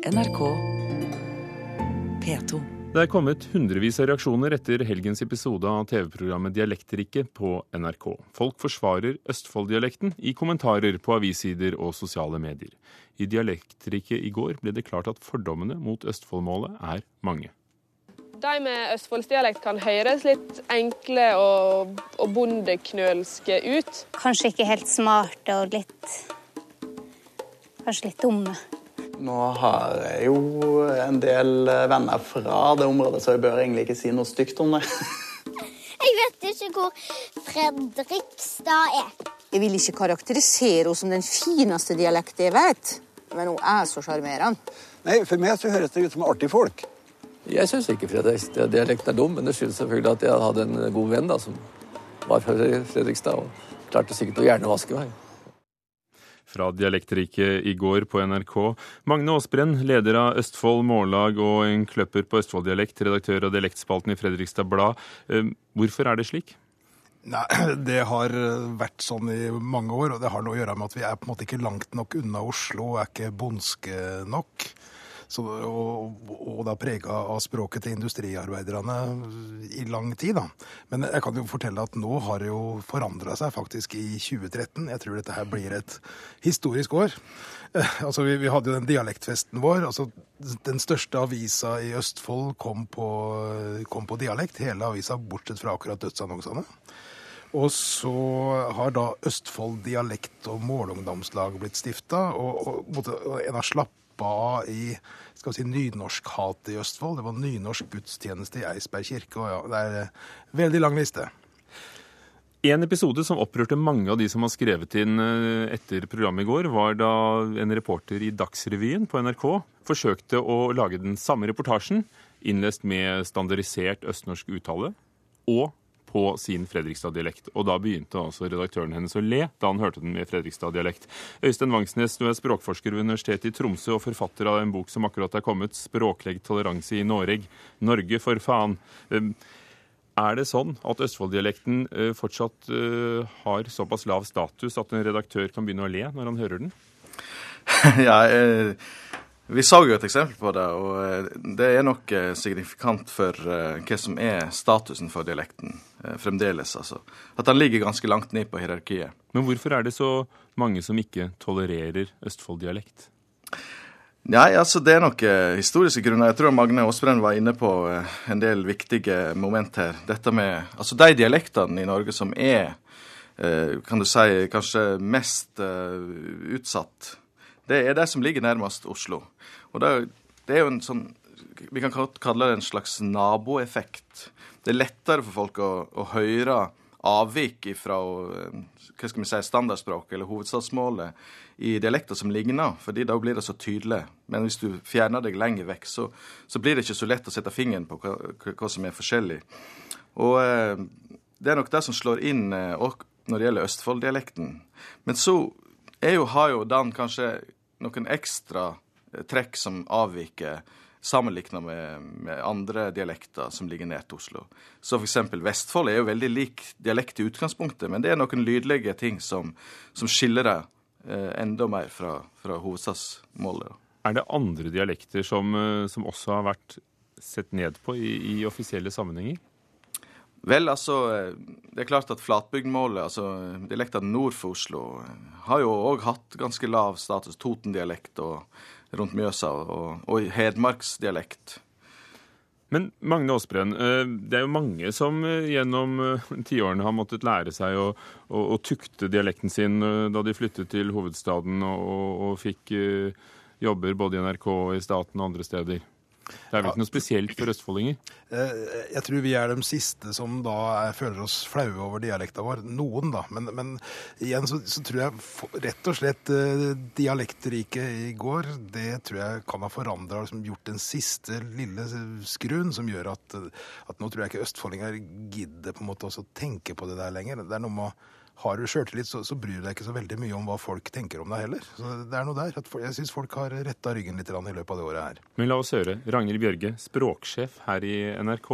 NRK P2. Det er kommet hundrevis av reaksjoner etter helgens episode av TV-programmet Dialektriket på NRK. Folk forsvarer Østfold-dialekten i kommentarer på avissider og sosiale medier. I Dialektriket i går ble det klart at fordommene mot Østfold-målet er mange. De med østfoldsdialekt kan høres litt enkle og, og bondeknølske ut. Kanskje ikke helt smarte og litt Kanskje litt dumme. Nå har jeg jo en del venner fra det området, så jeg bør egentlig ikke si noe stygt om det. Jeg vet ikke hvor Fredrikstad er. Jeg vil ikke karakterisere henne som den fineste dialekten jeg vet, men hun er så sjarmerende. Nei, For meg så høres det ut som artig folk. Jeg syns ikke Fredrikstad-dialekten er dum, men det skyldes selvfølgelig at jeg hadde en god venn da, som var fra Fredrikstad og klarte sikkert å hjernevaske meg. Fra Dialektriket i går på NRK. Magne Aasbrenn, leder av Østfold Mållag og en kløpper på Østfold-dialekt, redaktør av dialektspalten i Fredrikstad Blad. Eh, Hvorfor er det slik? Nei, Det har vært sånn i mange år, og det har noe å gjøre med at vi er på en måte ikke langt nok unna Oslo og er ikke bondske nok. Så, og, og da prega av språket til industriarbeiderne i lang tid. da. Men jeg kan jo fortelle at nå har det jo forandra seg faktisk i 2013. Jeg tror dette her blir et historisk år. Eh, altså, vi, vi hadde jo den dialektfesten vår. altså Den største avisa i Østfold kom på, kom på dialekt. Hele avisa, bortsett fra akkurat dødsannonsene. Og så har da Østfold dialekt- og målungdomslag blitt stifta, og, og, og en har slappa av i skal vi si, nynorskhatet i Østfold. Det var nynorsk gudstjeneste i Eidsberg kirke. og ja, Det er en veldig lang liste. En episode som opprørte mange av de som har skrevet inn eh, etter programmet i går, var da en reporter i Dagsrevyen på NRK forsøkte å lage den samme reportasjen, innlest med standardisert østnorsk uttale, og på sin Fredrikstad-dialekt. Og da begynte altså redaktøren hennes å le da han hørte den med Fredrikstad-dialekt. Øystein Vangsnes, du er språkforsker ved Universitetet i Tromsø og forfatter av en bok som akkurat er kommet, 'Språkleg toleranse i Noreg'. Norge, for faen. Um, Er det sånn at Østfold-dialekten uh, fortsatt uh, har såpass lav status at en redaktør kan begynne å le når han hører den? ja, eh, vi så jo et eksempel på det, og eh, det er nok eh, signifikant for eh, hva som er statusen for dialekten fremdeles. altså. At den ligger ganske langt ned på hierarkiet. Men hvorfor er det så mange som ikke tolererer Østfold-dialekt? Nei, altså det er nok historiske grunner. Jeg tror Magne Aasbrenn var inne på en del viktige moment her. Dette med Altså de dialektene i Norge som er, kan du si, kanskje mest utsatt, det er det som ligger nærmest Oslo. Og det, er jo en sånn Vi kan kalle det en slags naboeffekt. Det er lettere for folk å, å høre avvik fra hva skal vi si, standardspråket eller hovedstadsmålet i dialekter som ligner, fordi da blir det så tydelig. Men hvis du fjerner deg lenger vekk, så, så blir det ikke så lett å sette fingeren på hva, hva som er forskjellig. Og eh, det er nok det som slår inn eh, når det gjelder Østfold-dialekten. Men så er jo, har jo Dan kanskje noen ekstra eh, trekk som avviker sammenlignet med, med, andre dialekter som ligger nær til Oslo. Så f.eks. Vestfold er jo veldig lik dialekt i utgangspunktet, men det er noen lydlige ting som, som skiller det eh, enda mer fra, fra hovedstadsmålet. Er det andre dialekter som, eh, som, også har vært sett ned på i, i offisielle sammenhenger? Vel, altså Det er klart at flatbygdmålet, altså dialektene nord for Oslo, har jo òg hatt ganske lav status. Totendialekt og rundt Mjøsa, og, og hedmarksdialekt. Men Magne Aasbrenn, det er jo mange som gjennom tiårene har måttet lære seg å, å, å, tukte dialekten sin da de flyttet til hovedstaden og, og fikk jobber både i NRK og i staten og andre steder. Det er vel ikke noe spesielt for østfoldinger? Jeg tror vi er de siste som da føler oss flaue over dialekta vår. Noen, da. Men, men igjen så, så, tror jeg rett og slett dialektriket i går, det tror jeg kan ha forandra liksom gjort den siste lille skruen som gjør at, at nå tror jeg ikke østfoldinger gidder på en måte også tenke på det der lenger. Det er noe med har du sjøltillit, så, så, bryr du deg ikke så veldig mye om hva folk tenker om deg heller. Så det er noe der. jeg syns folk har retta ryggen litt i løpet av det året her. Men la oss høre. Ragnhild Bjørge, språksjef her i NRK.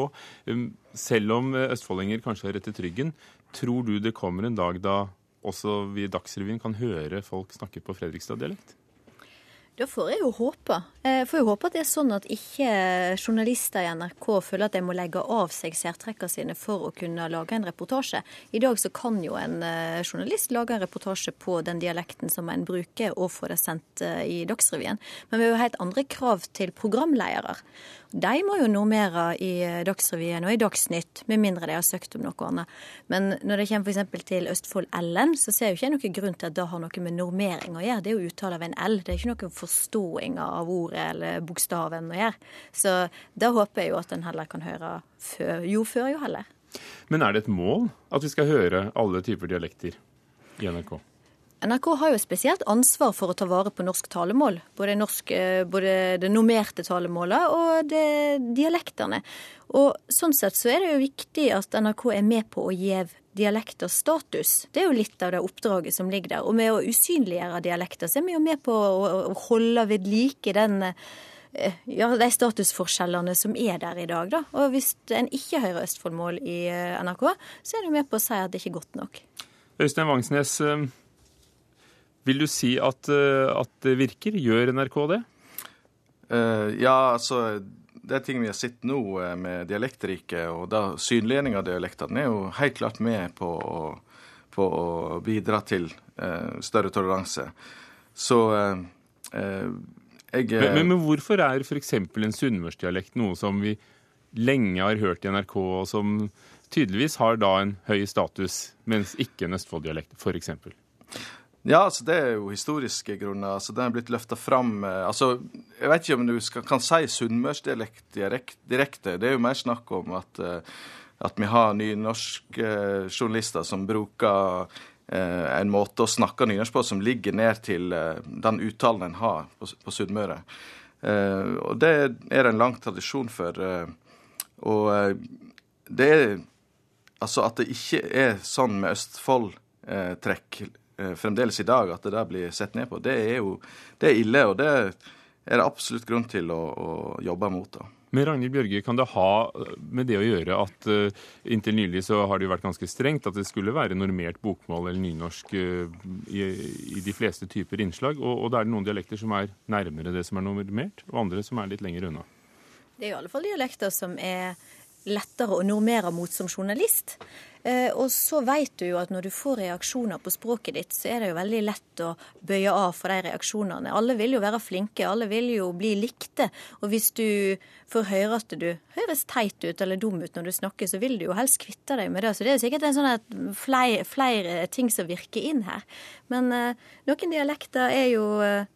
Um, selv om østfoldinger kanskje har rettet ryggen, tror du det kommer en dag da også vi i Dagsrevyen kan høre folk snakke på Fredrikstad-dialekt? Da får jeg jo håpe. Jeg får jo håpe at det er sånn at ikke journalister i NRK føler at de må legge av seg særtrekkene sine for å kunne lage en reportasje. I dag så kan jo en eh, journalist lage en reportasje på den dialekten som en bruker, og få det sendt eh, i Dagsrevyen. Men vi har jo helt andre krav til programledere. De må jo normere i eh, Dagsrevyen og i Dagsnytt, med mindre de har søkt om noe annet. Men når det kommer f.eks. til Østfold LN, så ser jeg ikke noen grunn til at det har noe med normering å gjøre. Det er jo uttale av en L. Det er ikke noen forståing av ordet eller bokstaven å gjøre. Så da håper jeg jo at en heller kan høre før, jo før, jo heller. Men er det et mål at vi skal høre alle typer dialekter i NRK? NRK har jo spesielt ansvar for å ta vare på norsk talemål. Både, norsk, eh, både det normerte talemålet og dialektene. Og sånn sett så er det jo viktig at NRK er med på å gi dialekter status. Det er jo litt av det oppdraget som ligger der. Og med å usynliggjøre dialekter, så er vi jo med på å holde ved like den eh, ja, de statusforskjellene som er der i dag. Da. Og hvis en ikke hører Østfoldmål i eh, NRK, så er det jo med på å si at det ikke er godt nok. Øystein Vangsnes, vil du si at, at det virker? Gjør NRK det? Uh, ja, altså det er ting vi har sett nå med dialektriket og da synliggjøring av dialektene, er jo helt klart med på å, på å bidra til uh, større toleranse. Så uh, jeg men, men, men, hvorfor er f.eks. en sunnmørsdialekt noe som vi lenge har hørt i NRK, og som tydeligvis har da en høy status, mens ikke en Østfold-dialekt, f.eks.? Ja, altså det er jo historiske grunner. altså Den er blitt løfta fram altså, Jeg vet ikke om du skal, kan si sunnmørsdialekt direkte. Det er jo mer snakk om at, at vi har nynorske journalister som bruker eh, en måte å snakke nynorsk på som ligger ned til eh, den uttalen en har på, på Sunnmøre. Eh, og det er en lang tradisjon for. og det er Altså at det ikke er sånn med Østfold-trekk Eh, fremdeles i dag at det der blir sett ned på, det er jo det er ille. Og det er det absolutt grunn til å, å jobbe mot. da. Men Ragnhild Bjørge, kan det ha med det å gjøre at uh, inntil nylig så har det jo vært ganske strengt at det skulle være normert bokmål eller nynorsk uh, i, i, de fleste typer innslag, og, og da er det noen dialekter som er nærmere det som er normert, og andre som er litt lenger unna? Det er i alle fall dialekter som er lettere å normere mot som journalist. Eh, og så vet du jo at når du får reaksjoner på språket ditt, så er det jo veldig lett å bøye av for de reaksjonene. Alle vil jo være flinke, alle vil jo bli likte. Og hvis du får høre at du høres teit ut eller dum ut når du snakker, så vil du jo helst kvitte deg med det. Så det er sikkert en sånn flere, flere, ting som virker inn her. Men uh, noen dialekter er jo uh,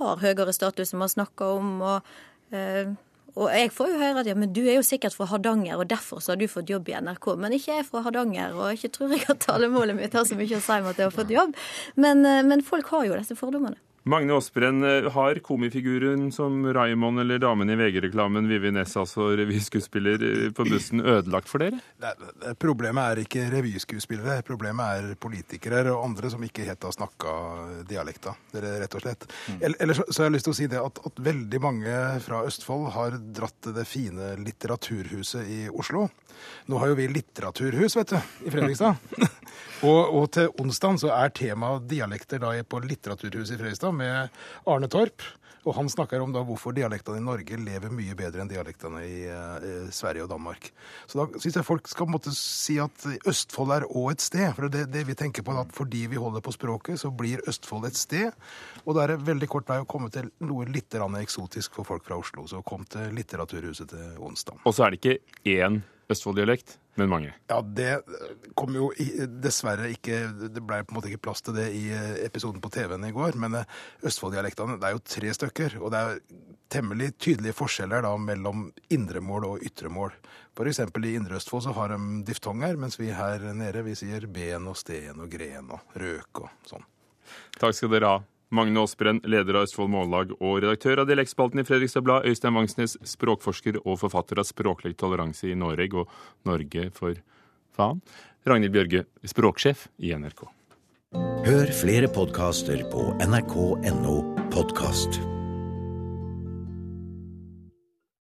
har høyere status, som vi har snakka om. og uh, og jeg får jo høre at ja, men du er jo sikkert fra Hardanger, og derfor så har du fått jobb i NRK. Men ikke jeg er fra Hardanger, og ikke tror jeg at talemålet mitt har så mye å si om at jeg har fått jobb. Men, eh, men folk har jo disse fordommene. Magne Aasbrenn, eh, har komifiguren som Raymond eller damen i VG-reklamen Vivi Ness, altså revyskuespiller, eh, på bussen ødelagt for dere? Nei, problemet er ikke revyskuespillere, problemet er politikere og andre som ikke helt har snakka dialekta, rett og slett. Mm. Ellers så har jeg lyst til å si det at, at veldig mange fra Østfold har dratt til det fine Litteraturhuset i Oslo. Nå har jo vi litteraturhus, vet du, i Fredrikstad. og, og, til onsdag så er temaet dialekter da på Litteraturhuset i Fredrikstad med Arne Torp. Og han snakker om da hvorfor dialektene i Norge lever mye bedre enn dialektene i, i Sverige og Danmark. Så da syns jeg folk skal måtte si at Østfold er òg et sted. For det det vi tenker på, at fordi vi holder på språket, så blir Østfold et sted. Og da er det veldig kort vei å komme til noe litt eksotisk for folk fra Oslo. Så kom til Litteraturhuset til onsdag. Og så er det ikke én Østfold-dialekt, men mange. Ja, det kom jo dessverre ikke Det ble på en måte ikke plass til det i eh, episoden på TV-en i går. Men eh, Østfold-dialektene det er jo tre stykker, og det er temmelig tydelige forskjeller da mellom indremål og ytremål. F.eks. i Indre Østfold så har de diftonger, mens vi her nede vi sier ben og sten og gren og røk og sånn. Takk skal dere ha. Magne Aasbrenn, leder av Østfold Mållag og redaktør av Dialektspalten i Fredrikstad Blad, Øystein Vangsnes, språkforsker og forfatter av Språklig toleranse i Norge og Norge for faen, Ragnhild Bjørge, språksjef i NRK. Hør flere podkaster på nrk.no podkast.